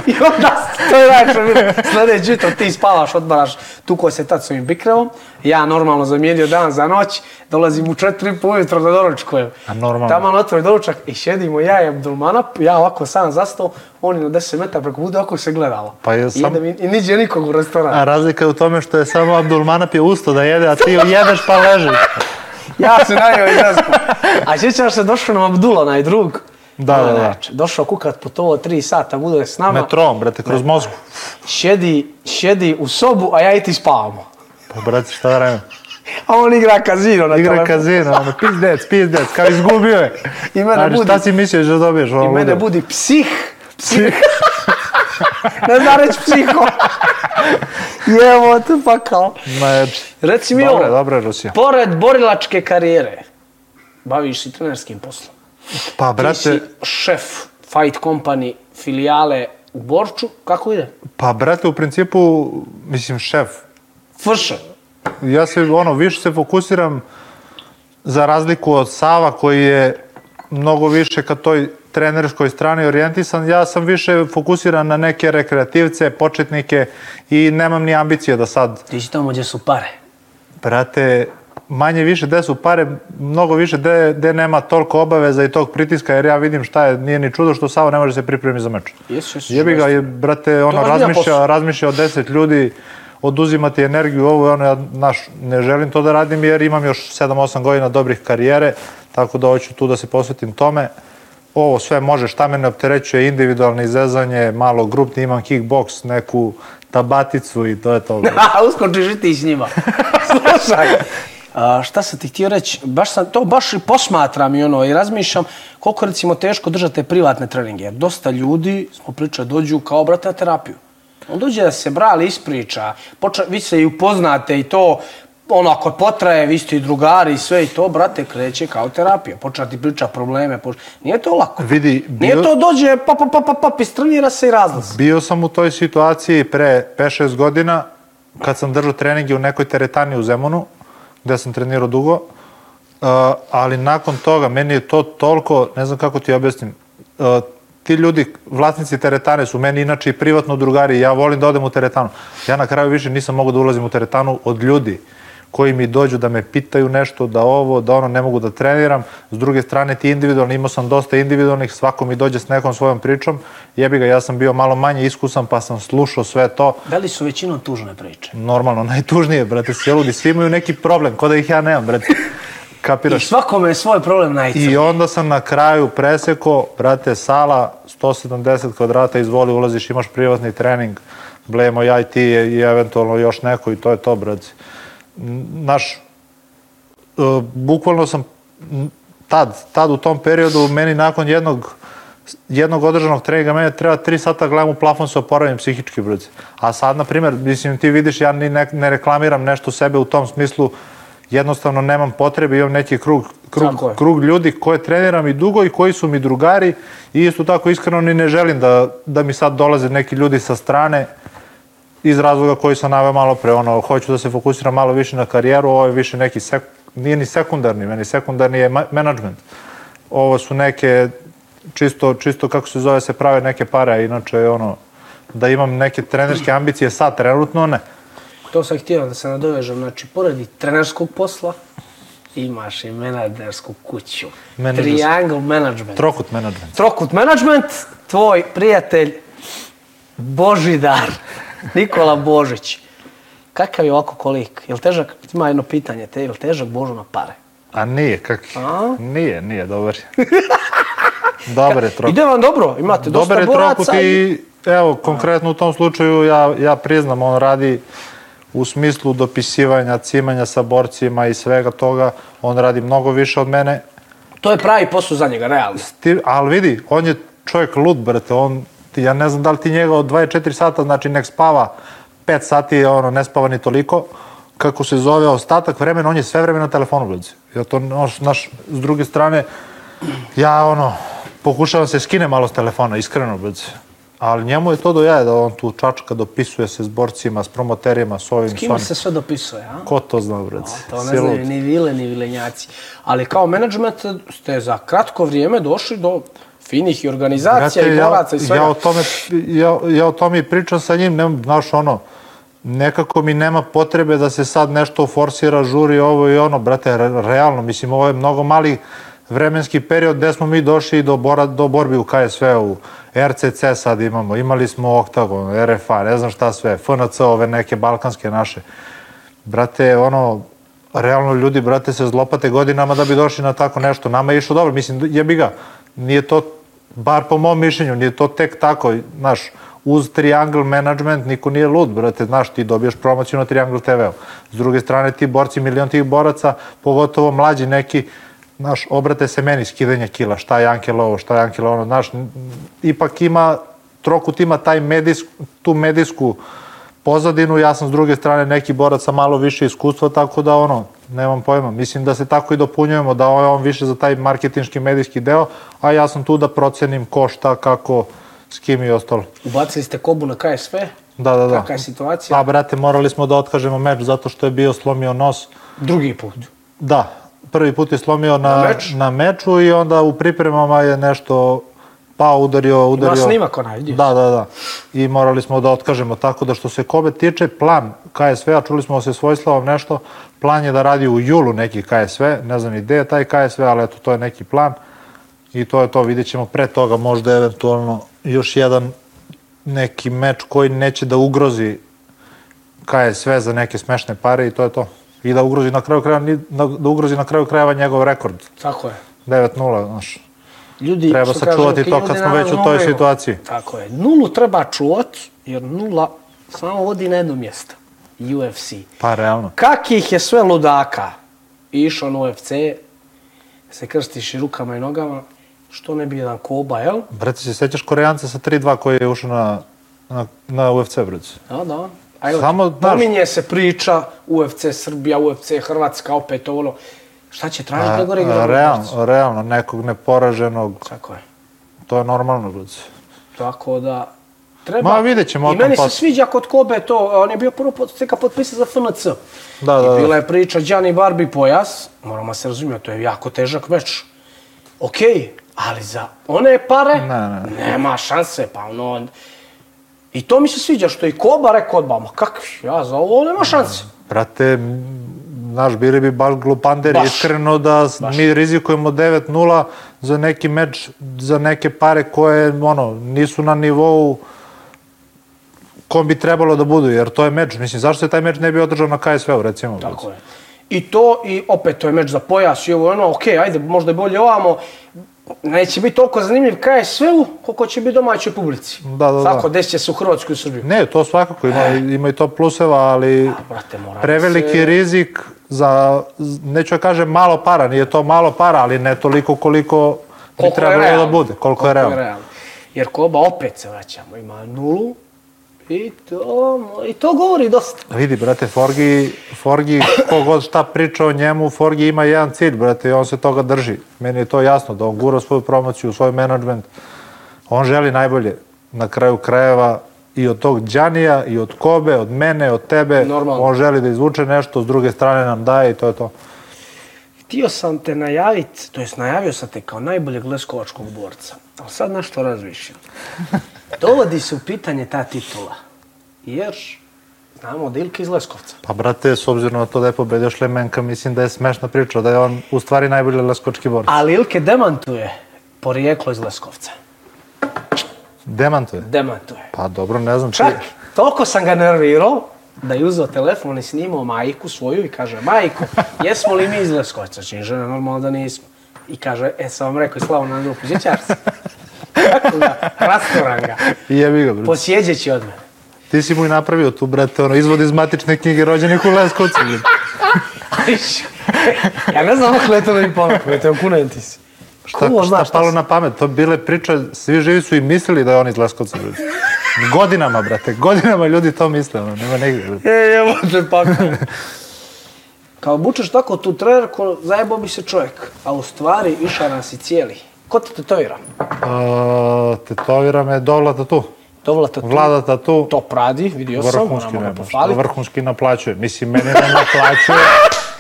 I onda, to je najče bilo. Sljedeće jutro ti spavaš, odmaraš, tuko se tad s ovim bikrevom. Ja normalno zamijenio dan za noć, dolazim u četiri po ujutro da doručkujem. A normalno. Tamo otvori doručak i šedimo ja i Abdulmanap, ja ovako sam zastao, oni na 10 metara preko bude, oko se gledalo. Pa je sam- i, i niđe nikog u restoran. A razlika je u tome što je samo Abdulmanap je usto da jede, a ti jedeš pa ležiš. Ja se najeo i. A sjećaš se, došao nam Abdul, onaj drug. Da, da, da. najjači. Došao kukat putovao tri sata, bude s nama. Metrom, brate, kroz Moskvu. Šedi, šedi u sobu, a ja i ti spavamo. Pa, brate, šta da radim? A on igra kazino na Igra telefonu. kazino, ono, pizdec, pizdec, kao izgubio je. I mene Znači, budi- šta si mislio da dobiješ? ono, I mene ludo? budi psih. Psih. ne znam reći psiho. Jevo te pa kao. Znači, Reci mi Dobro, ovo. dobro Rusija. Pored borilačke karijere, baviš se trenerskim poslom. Pa, Ti brate, si šef Fight Company filijale u Borču. Kako ide? pa, brate, u principu, mislim, šef, Frše. ja se, ono, više se fokusiram za razliku od Sava koji je mnogo više ka toj trenerskoj strani orijentisan, ja sam više fokusiran na neke rekreativce, početnike i nemam ni ambicije da sad Ti si tamo gdje su pare. Brate, manje više gde su pare, mnogo više gde, gde nema toliko obaveza i tog pritiska, jer ja vidim šta je, nije ni čudo što Savo ne može se pripremi za meč. Jesu, jesu. Jebi ga, je, brate, ono, razmišlja, razmišlja o deset ljudi, oduzimati energiju, ovo je ono, ja, naš, ne želim to da radim jer imam još 7-8 godina dobrih karijere, tako da hoću tu da se posvetim tome. Ovo sve može, šta me ne opterećuje, individualno izezanje, malo grupni, imam kickbox, neku tabaticu i to je to. uskočiš i ti s njima. Slušaj. A, šta sam ti htio reći? Baš sam to baš i posmatram i ono i razmišljam koliko recimo teško držati te privatne treninge. Jer dosta ljudi, smo pričali, dođu kao brate na terapiju. On dođe da se brali ispriča, poča, vi se i upoznate i to, ono, ako potraje, vi ste i drugari i sve i to, brate, kreće kao terapija. Počne ti priča probleme, poč... nije to lako. Vidi, Nije bio- to dođe, pa, pa, pa, pa, pa, istrenira se i razlazi. Bio sam u toj situaciji pre 5-6 godina kad sam držao treninge u nekoj teretani u Zemunu, gde sam trenirao dugo, uh, ali nakon toga meni je to toliko, ne znam kako ti objasnim, uh, ti ljudi, vlasnici teretane su meni inače i privatno drugari, ja volim da odem u teretanu. Ja na kraju više nisam mogao da ulazim u teretanu od ljudi koji mi dođu da me pitaju nešto, da ovo, da ono, ne mogu da treniram. S druge strane, ti individualni, imao sam dosta individualnih, svako mi dođe s nekom svojom pričom. Jebi ga, ja sam bio malo manje iskusan, pa sam slušao sve to. Da li su većinom tužne priče? Normalno, najtužnije, brate, svi ljudi, svi imaju neki problem, ko da ih ja nemam, brate. I Kapiraš? svakome je svoj problem najcrniji. I onda sam na kraju preseko, brate, sala, 170 kvadrata, izvoli, ulaziš, imaš privatni trening, blejemo ja i ti i eventualno još neko i to je to, brate. Naš, e, bukvalno sam tad, tad u tom periodu, meni nakon jednog jednog održanog treninga, meni treba 3 sata gledam u plafon se oporavim psihički, brate. A sad, na primjer, mislim, ti vidiš, ja ni ne, ne reklamiram nešto sebe u tom smislu, jednostavno nemam potrebe, imam neki krug, krug, krug ljudi koje treniram i dugo i koji su mi drugari i isto tako iskreno ni ne želim da, da mi sad dolaze neki ljudi sa strane iz razloga koji sam naveo malo pre, ono, hoću da se fokusiram malo više na karijeru, ovo je više neki, sek, nije ni sekundarni, meni sekundarni je ma- management. Ovo su neke, čisto, čisto kako se zove, se prave neke pare, inače, ono, da imam neke trenerske ambicije sad, trenutno ne. To sam htio da se nadovežem. Znači, pored i trenerskog posla, imaš i menadžersku kuću. Menadžerska. Triangle Management. Trokut management. Trokut Management, tvoj prijatelj Božidar, Nikola Božić. Kakav je ovako kolik? Jel težak? Ima jedno pitanje, te, jel težak Božo na pare? A nije, kak? A? Nije, nije, dobar je. dobar je trokut. Ide vam dobro, imate dosta Dobar je boraca. trokut i, evo, konkretno u tom slučaju ja, ja priznam, on radi u smislu dopisivanja, cimanja sa borcima i svega toga, on radi mnogo više od mene, To je pravi posao za njega, realno. Ti, ali vidi, on je čovjek lud, brate, on, ja ne znam da li ti njega od 24 sata, znači nek spava 5 sati, ono, ne spava ni toliko, kako se zove, ostatak vremena, on je sve vreme na telefonu, brate. Ja to, naš, s druge strane, ja, ono, pokušavam se skine malo s telefona, iskreno, brate. Ali njemu je to do jaja da on tu čačka, dopisuje se s borcima, s promoterima, s ovim, s onim. se sve dopisuje, a? Ko to zna, brate? To ne znaju ni vile, ni vilenjaci. Ali kao menadžment ste za kratko vrijeme došli do finih i organizacija Brate, i boraca i svega. Ja o tome, ja, ja o tome i pričam sa njim, ne, znaš, ono, nekako mi nema potrebe da se sad nešto forsira, žuri ovo i ono, brate, re- realno, mislim, ovo je mnogo mali vremenski period gde smo mi došli do, bora, do borbi u KSV-u, RCC sad imamo, imali smo Oktagon, RFA, ne znam šta sve, FNC, ove neke balkanske naše. Brate, ono, realno ljudi, brate, se zlopate godinama da bi došli na tako nešto. Nama je išlo dobro, mislim, jebi ga, nije to, bar po mom mišljenju, nije to tek tako, znaš, uz Triangle Management niko nije lud, brate, znaš, ti dobiješ promociju na Triangle TV-u. S druge strane, ti borci, milion tih boraca, pogotovo mlađi neki, znaš, obrate se meni skidanje kila, šta je Ankel ovo, šta je Ankel ono, znaš, ipak ima, Trokut ima taj medijsku, tu medijsku pozadinu, ja sam s druge strane neki borac sa malo više iskustva, tako da ono, nemam pojma. Mislim da se tako i dopunjujemo, da je on više za taj marketinški medijski deo, a ja sam tu da procenim ko šta, kako, s kim i ostalo. Ubacili ste kobu na KSV. Da, da, da. Kakva je situacija? Pa, brate, morali smo da otkažemo meč zato što je bio slomio nos. Drugi put. Da, prvi put je slomio na, Na meč? na meču i onda u pripremama je nešto pao, udario, udario. Ima snimak onaj, vidio Da, da, da. I morali smo da otkažemo. Tako da što se Kobe tiče, plan KSV-a, čuli smo se Svojslavom nešto, plan je da radi u julu neki KSV, ne znam ni gde je taj KSV, ali eto, to je neki plan. I to je to, vidjet ćemo pre toga možda eventualno još jedan neki meč koji neće da ugrozi KSV za neke smešne pare i to je to. I da ugrozi na kraju da da ugrozi na kraju krajeva njegov rekord. Tako je. 9-0, znaš. Ljudi, Treba sačuvati to kad smo već u toj moraju- situaciji. Tako je. Nulu treba čuvati, jer nula samo vodi na jedno mjesto. UFC. Pa realno. Kakih je sve ludaka išao na UFC, se krstiš i rukama i nogama, što ne bi jedan koba, jel? Brate, se sećaš Korejanca sa 3-2 koji je ušao na, na, na UFC, brate? Da, da. A evo, Samo, znaš- pominje se priča UFC Srbija, UFC Hrvatska, opet ovo, ono. Šta će tražiti da gore igra? realno, realno, nekog neporaženog, Tako je. to je normalno, brate. Tako da, treba... Ma, vidjet ćemo I meni se sviđa kod Kobe to, on je bio prvo teka potpisan za FNC. Da, da, I da. bila je priča Gianni Barbi pojas, moramo se razumjeti, to je jako težak meč. Okej, ali za one pare Ne, ne. nema šanse, pa ono... I to mi se sviđa, što i Koba rekao odmah, ma kakvi, ja za ovo nema šanse. Brate, znaš, bili bi baš glupanderi, Baš. iskreno da s- mi rizikujemo 9-0 za neki meč, za neke pare koje, ono, nisu na nivou kom bi trebalo da budu, jer to je meč. Mislim, zašto se taj meč ne bi održao na KSV-u, recimo? brate? Tako je. I to, i opet to je meč za pojas i ovo ono, okej, ajde, možda je bolje ovamo. Neće biti toliko zanimljiv KSV-u koliko će biti domaćoj publici. Da, da, da. Tako, desit će se u Hrvatsku i Srbiju. Ne, to svakako, ima, ima i to pluseva, ali Brate, mora preveliki se... rizik za, neću da kažem malo para, nije to malo para, ali ne toliko koliko bi Koliko trebalo da bude, koliko, je realno. Jer Koba opet se vraćamo, ima nulu i to, i to govori dosta. Vidi, brate, Forgi, Forgi, kogod šta priča o njemu, Forgi ima jedan cilj, brate, i on se toga drži. Meni je to jasno, da on gura svoju promociju, svoj menadžment. On želi najbolje na kraju krajeva i od tog Đanija, i od Kobe, od mene, od tebe. Normalno. On želi da izvuče nešto, s druge strane nam daje i to je to. Htio sam te najaviti, to jest najavio sam te kao najboljeg leskovačkog borca, ali sad nešto razmišljam. Dovodi se u pitanje ta titula, jer znamo da Ilka iz Leskovca. Pa, brate, s obzirom na to da je pobedio Šlemenka, mislim da je smešna priča, da je on u stvari najbolji leskočki borac. Ali Ilke demantuje porijeklo iz Leskovca. Demantuje. Demantuje. Pa dobro, ne znam. ti- Čak, toliko sam ga nervirao da je uzeo telefon i snimao majku svoju i kaže, majko, jesmo li mi iz Leskovca? Čini žena normalno da nismo. I kaže, e, sam vam rekao, slavu na grupu, sjećaš se? Kako ga, rastoran ga, I jebi ga, brate. posjeđeći od mene. Ti si mu i napravio tu, brate, ono, izvod iz matične knjige rođenih u Leskovcu. brate. ja ne znam kako je to da mi pametno, te okunem ti si. Šta, Ko šta šta palo na pamet? To bile priče, svi živi su i mislili da je on iz Leskovca. Godinama, brate, godinama ljudi to misle, ono, nema negdje. brate. E, evo te pa. Kao bučeš tako tu trenerku, zajebao bi se čovjek. A u stvari išaran si cijeli. Ko te tetovira? Uh, tetovira me Dovla Tatu. Dovla tatu. Vlada Tatu. Top radi, vidio sam, ga ne, pohvaliti. vrhunski naplaćuje. Mislim, mene ne naplaćuje,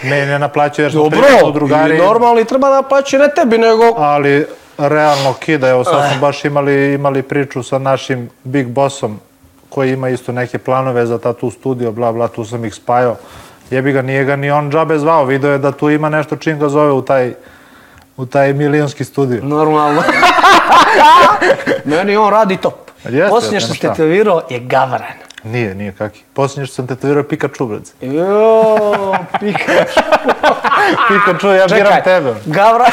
mene ne naplaćuje jer smo Dobro, drugari, i normalno i treba da plaće ne tebi, nego... ali realno kida. Evo sad smo baš imali, imali priču sa našim big bossom koji ima isto neke planove za tatu studio, bla bla, tu sam ih spajao. Jebi ga, nije ga ni on džabe zvao, video je da tu ima nešto čim ga zove u taj, u taj milionski studio. Normalno. Meni on radi top. Posljednje što ste tetovirao je Gavran. Nije, nije kaki. Posljednje što sam tetovirao Pikachu, brad. Jo, Pikachu. Pikachu, ja biram tebe. Gavran.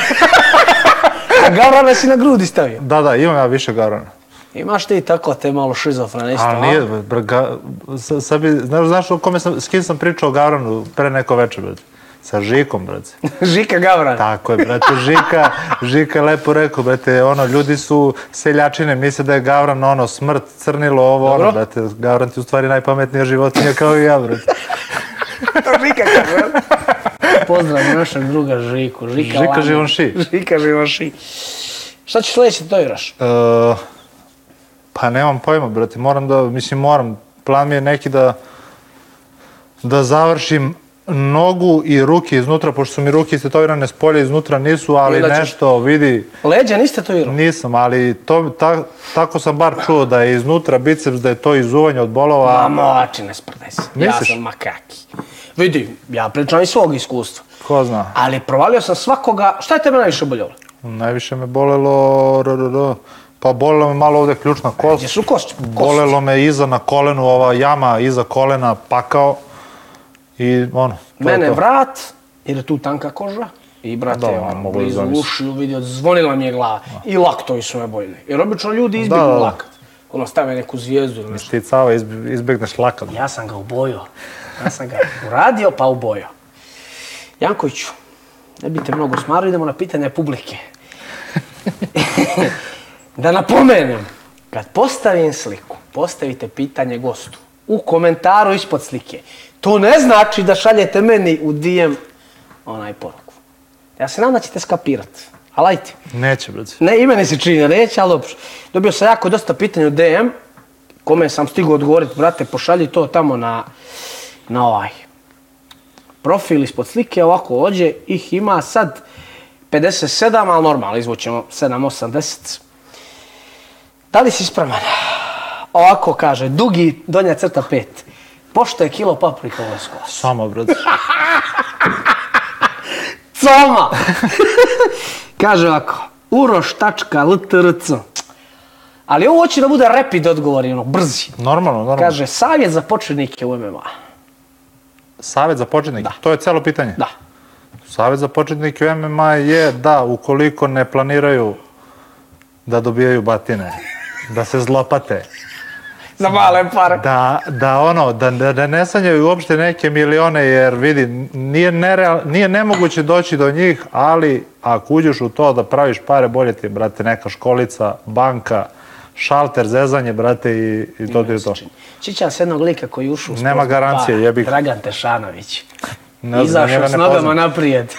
A Gavrana si na grudi stavio. Da, da, imam ja više Gavrana. Imaš ti tako te malo šizofrene isto, Ali nije, bra, ga, sa, sad bi, znaš, znaš o kome sam, s kim sam pričao o Gavranu pre neko večer, brate? Sa Žikom, brate. Žika Gavran. Tako je, brate, Žika, Žika lepo rekao, brate, ono, ljudi su seljačine, misle da je Gavran, ono, smrt, crnilo, ovo, Dobro. ono, brate, Gavran ti u stvari najpametnija životinja kao i ja, brate. Žika Gavran. Pozdrav našeg druga Žiku. Žika, Žika Lana. Živonši. Žika Živonši. Šta ćeš sljedeće tetoviraš? E, pa nemam pojma, brate, moram da, mislim, moram, plan mi je neki da, da završim nogu i ruke iznutra, pošto su mi ruke istetovirane s polja, iznutra nisu, ali ćeš- nešto, vidi, Leđa niste tetovirao? nisam, ali to, ta, tako sam bar čuo da je iznutra biceps, da je to izuvanje od bolova. Ma moči, ne sprdaj se. Ja sam makaki. Vidi, ja pričam iz svog iskustva. Ko zna. Ali provalio sam svakoga... Šta je tebe najviše boljelo? Najviše me bolelo, r, r, r, pa bolelo me malo ovde ključna kost. Gdje su kost? kost? Bolelo me iza na kolenu, ova jama iza kolena, pakao. I ono, to je Mene to. vrat, jer je tu tanka koža. I brate, Da, ono, da blizu ušiju vidio, zvonila mi je glava. I laktovi su me bojili. Jer obično ljudi izbjegnu Da, da, da. lakat. Ono stave neku zvijezdu ili nešto. Ti cava izb- izbegneš lakat. Ja sam ga ubojio. Ja sam ga uradio pa ubojio. Jankoviću, ne bi te mnogo smarao, idemo na pitanje publike. da napomenem, kad postavim sliku, postavite pitanje gostu u komentaru ispod slike. To ne znači da šaljete meni u DM onaj poruku. Ja se nadam da ćete skapirat. Ali ajte. Neće, brate. Ne, i meni se čini da neće, ali dobro. Dobio sam jako dosta pitanja u DM, kome sam stigao odgovoriti, brate, pošalji to tamo na, na ovaj profil ispod slike, ovako ođe, ih ima sad 57, ali normalno, izvućemo 7, 8, 10. Da li si spreman? Ovako kaže, dugi, donja crta 5. Pošto je kilo paprika u Leskovac? Samo, brate. Coma! Kaže ovako, uroš.ltrc. Ali ovo hoće da bude rapid odgovor, ono, brzi. Normalno, normalno. Kaže, savjet za početnike u MMA. Savjet za početnike, Da. to je celo pitanje. Da. Savjet za početnike u MMA je da ukoliko ne planiraju da dobijaju batine, da se zlopate, Za male pare. da, da ono, da, da, da ne sanjaju uopšte neke milione, jer vidi, nije, nereal, nije nemoguće doći do njih, ali ako uđeš u to da praviš pare, bolje ti je, brate, neka školica, banka, šalter, zezanje, brate, i, i to ti je to. Sjećam se jednog lika koji ušao u Nema garancije, para, jebi ga. Dragan Tešanović. Ne znam, Izašao s nogama naprijed.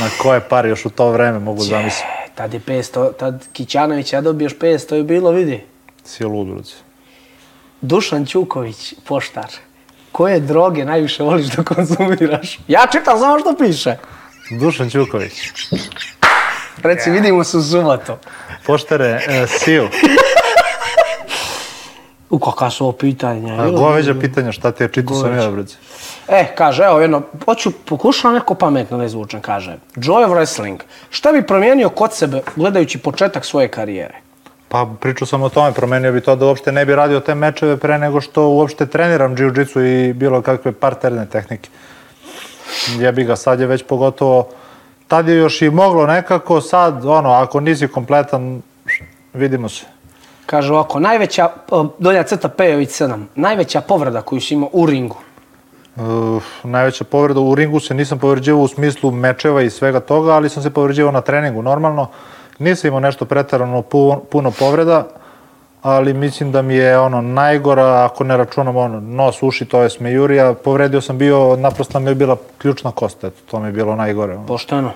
Na koje pare još u to vreme mogu zamisliti. E, tad je 500, tad Kićanović, ja dobio još 500 je bilo, vidi. Si lud, brate. Dušan Ćuković, poštar. Koje droge najviše voliš da konzumiraš? Ja čitam samo što piše. Dušan Ćuković. Reci, vidimo se u subotu. Poštare, e, Siju. U kakva su ovo pitanja? A, Goveđa pitanja, šta ti je, čitao sam ja, brate. E, kaže, evo jedno, hoću, pokušavam neko pametno da izvučem, kaže. Joy of Wrestling, šta bi promijenio kod sebe gledajući početak svoje karijere? Pa pričao sam o tome, promenio bi to da uopšte ne bi radio te mečeve pre nego što uopšte treniram jiu-jitsu i bilo kakve parterne tehnike. Jebi ga, sad je već pogotovo, tad je još i moglo nekako, sad, ono, ako nisi kompletan, vidimo se. Kaže ovako, najveća, donja crta Pejović 7, najveća povreda koju si imao u ringu. Uf, najveća povreda u ringu se nisam povređivao u smislu mečeva i svega toga, ali sam se povređivao na treningu normalno. Nisam imao nešto pretarano pu- puno povreda, ali mislim da mi je ono najgora, ako ne računam ono, nos, uši, to je smejurija, povredio sam bio, naprosto mi je bila ključna kosta, eto, to mi je bilo najgore. Ono. Pošteno.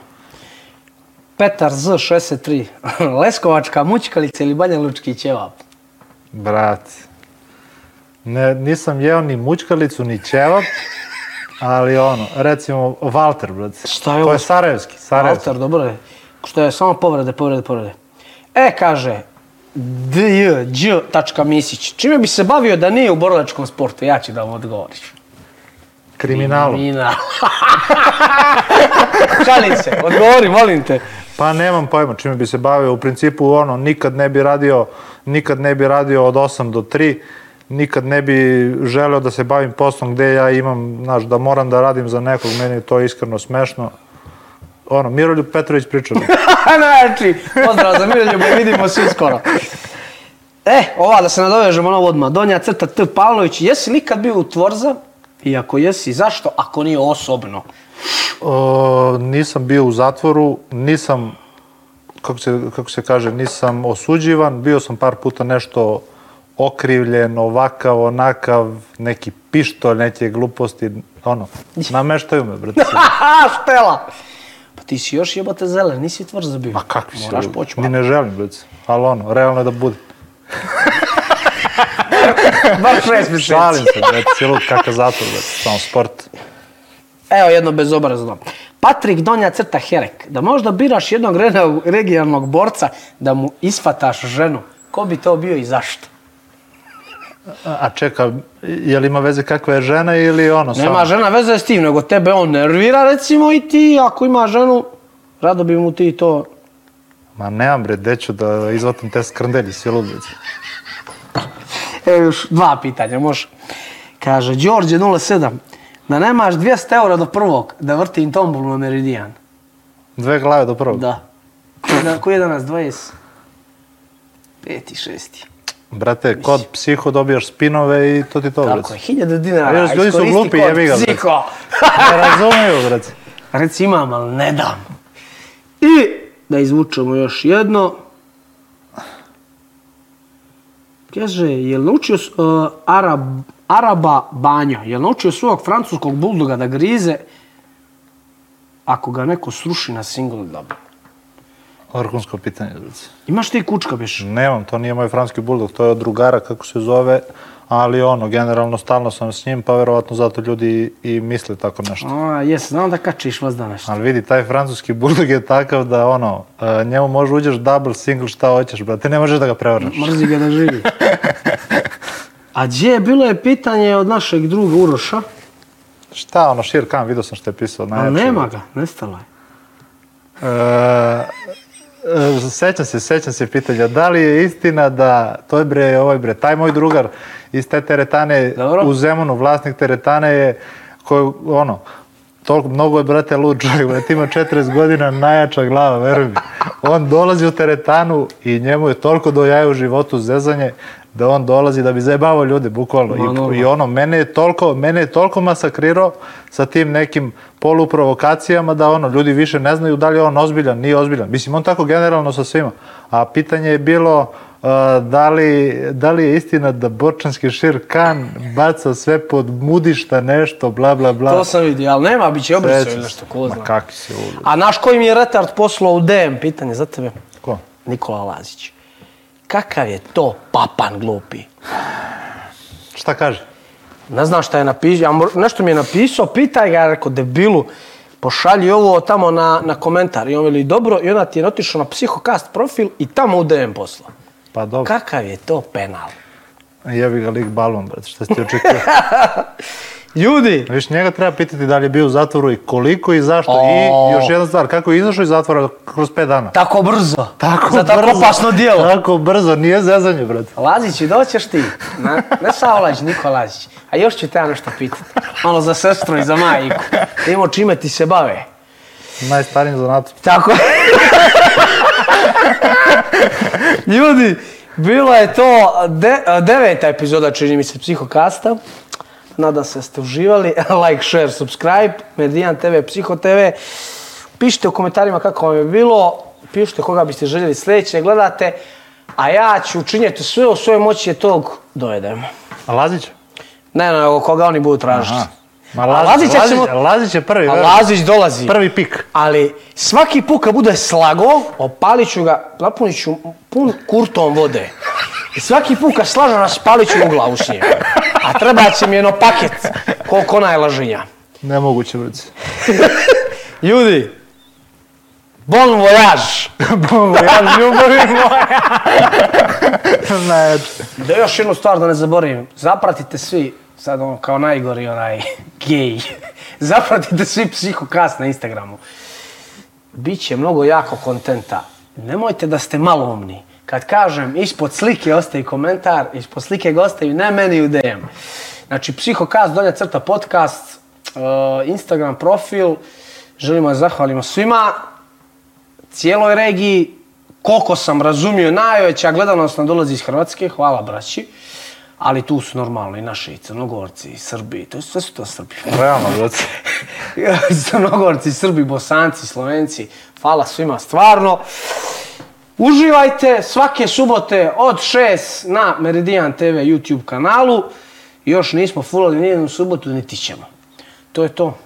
Petar Z, 63. Leskovačka mućkalica ili Banja Lučki ćevap? Brat, ne, nisam jeo ni mućkalicu, ni ćevap, ali ono, recimo, Walter, brat. Šta je To ovo? je sarajevski, sarajevski. Valter, dobro je. Što je samo povrede, povrede, povrede. E, kaže, dj.misić. Čime bi se bavio da nije u borilačkom sportu? Ja ću da vam odgovoriš. Kriminalu. Mina. Šalim se, odgovori, molim te. Pa nemam pojma čime bi se bavio. U principu ono, nikad ne bi radio, nikad ne bi radio od 8 do 3, nikad ne bi želeo da se bavim poslom gde ja imam, znaš, da moram da radim za nekog, meni je to iskreno smešno. Ono, Miroljub Petrović priča. znači, pozdrav za Miroljube, vidimo svi skoro. E, ova da se nadovežemo na ovo odmah. Donja crta T. Pavlović, jesi li ikad bio u Tvorza? I ako jesi, zašto? Ako nije osobno. O, nisam bio u zatvoru, nisam, kako se, kako se kaže, nisam osuđivan, bio sam par puta nešto okrivljen, ovakav, onakav, neki pištolj, neke gluposti, ono, nameštaju me, brate. Pa ti si još jebate zelen, nisi Tvorza bio. Ma kakvi si? Moraš poći Ni ne želim, brate. Ali ono, realno je da bude. Bar šest mjeseci. Šalim se, brate, cijelo kakav zatvor, brate, samo sport. Evo jedno bezobrazno. Patrik Donja crta Herek. Da možda biraš jednog re- regionalnog borca da mu isfataš ženu. Ko bi to bio i zašto? A čeka, je li ima veze kakva je žena ili ono samo? Nema žena veze s tim, nego tebe on nervira recimo i ti ako ima ženu, rado bi mu ti to... Ma nemam bre, gde ću da izvatam te skrndelji, svi ludici. Evo još dva pitanja, može. Kaže, Đorđe 07, da nemaš 200 eura do prvog, da vrtim tombolu na Meridijan. Dve glave do prvog. Da, koji je danas 20? Peti, šesti. Brate, kod psiho dobijaš spinove i to ti to, Tako brate. je, hiljada dinara. Još ljudi su glupi, jebi ga. Psiho. Ne razumiju, brate. Reci imam, ali ne dam. I da izvučemo još jedno. Kaže, je li naučio uh, Arab, Araba Banjo, je li naučio svog francuskog buldoga da grize ako ga neko sruši na single double? Orkunsko pitanje, brate. Imaš ti kučka, biš? Nemam, to nije moj franski buldog, to je od drugara, kako se zove, ali ono, generalno stalno sam s njim, pa verovatno zato ljudi i misle tako nešto. A, jes, znam da kačiš vas danas. Ali vidi, taj francuski buldog je takav da ono, e, njemu može uđeš double, single, šta hoćeš, brate, ne možeš da ga prevrneš. Mrzi ga da živi. A gdje, bilo je pitanje od našeg druga Uroša, Šta ono, Šir Khan, vidio sam što je pisao. ali najjači. nema ga, nestalo je. E, sećam se, sećam se pitanja, da li je istina da, to je bre, ovaj bre, taj moj drugar iz te teretane Dobro. u Zemunu, vlasnik teretane je, koji, ono, toliko, mnogo je, brate, lud čovjek, brate, ima 40 godina, najjača glava, veruj mi. On dolazi u teretanu i njemu je toliko do jaja u životu zezanje, da on dolazi da bi zajebavao ljude, bukvalno. Ma. I, I ono, mene je toliko, mene je toliko masakrirao sa tim nekim poluprovokacijama da ono, ljudi više ne znaju da li je on ozbiljan, nije ozbiljan. Mislim, on tako generalno sa svima. A pitanje je bilo uh, da, li, da li je istina da Borčanski Šir Kan baca sve pod mudišta nešto, bla, bla, bla. To sam vidio, ali nema, bit će obrisao ili nešto, ko Ma zna. kakvi si ludi. A naš koji mi je retard poslao u DM, pitanje za tebe, Ko? Nikola Lazić. Kakav je to papan glupi? Šta kaže? Ne znam šta je napisao, ja nešto mi je napisao, pitaj ga, ja rekao, debilu, pošalji ovo tamo na, na komentar. I on veli, dobro, i onda ti je otišao na psihokast profil i tamo u DM poslao. Pa dobro. Kakav je to penal? Jebi ga lik balon, brate, šta si ti očekio? Ljudi, Viš, njega treba pitati da li je bio u zatvoru i koliko i zašto. O. I još jedna stvar, kako je izašao iz zatvora kroz 5 dana? tako brzo. Tako Za tako brzo. opasno dijelo. Tako brzo, nije zezanje, brate. Lazić, doćeš ti. Na, ne Savlađ, Niko Lazić. A još ću te ja nešto pitati. Malo za sestru i za majku. Da imamo čime ti se bave. Najstarijim zanatom. Tako je. Ljudi, bila je to de, deveta epizoda, čini mi se, Psihokasta. Nadam se da ste uživali. like, share, subscribe. Medijan TV, Psiho TV. Pišite u komentarima kako vam je bilo. Pišite koga biste željeli sljedeće gledate. A ja ću učinjeti sve u svojoj moći da tog dovedemo. A Lazić? Ne, ne, nego koga oni budu tražiti. Aha. Ma Lazić, Lazić, ćemo- Lazić je prvi, A. Lazić dolazi. prvi pik. Ali svaki put kad bude slago, opalit ću ga, napunit ću pun kurtom vode. I svaki put kad slaže, raspalit ću mu glavu s njim. A treba će mi jedno paket, koliko lažinja. Nemoguće, brci. Ljudi, bon voyage! ja ljubavi moja. ne, Da još jednu stvar da ne zaboravim, zapratite svi, sad ono kao najgori onaj gej, zapratite svi psihokast na Instagramu. Biće mnogo jako kontenta. Nemojte da ste maloumni. Kad kažem ispod slike ostaje komentar, ispod slike ga ostaju ne meni u DM. Znači psihokast, dolje crta podcast, uh, Instagram profil. Želimo da zahvalimo svima, cijeloj regiji, koliko sam razumio, najveća gledanost nam dolazi iz Hrvatske, hvala braći. Ali tu su normalno i naši i Crnogorci, i Srbi, to sve su to Srbi. realno, brci. Crnogorci, Srbi, Bosanci, Slovenci, hvala svima stvarno. Uživajte svake subote od 6 na Meridian TV YouTube kanalu. Još nismo fulali nijednu subotu, niti ćemo. To je to.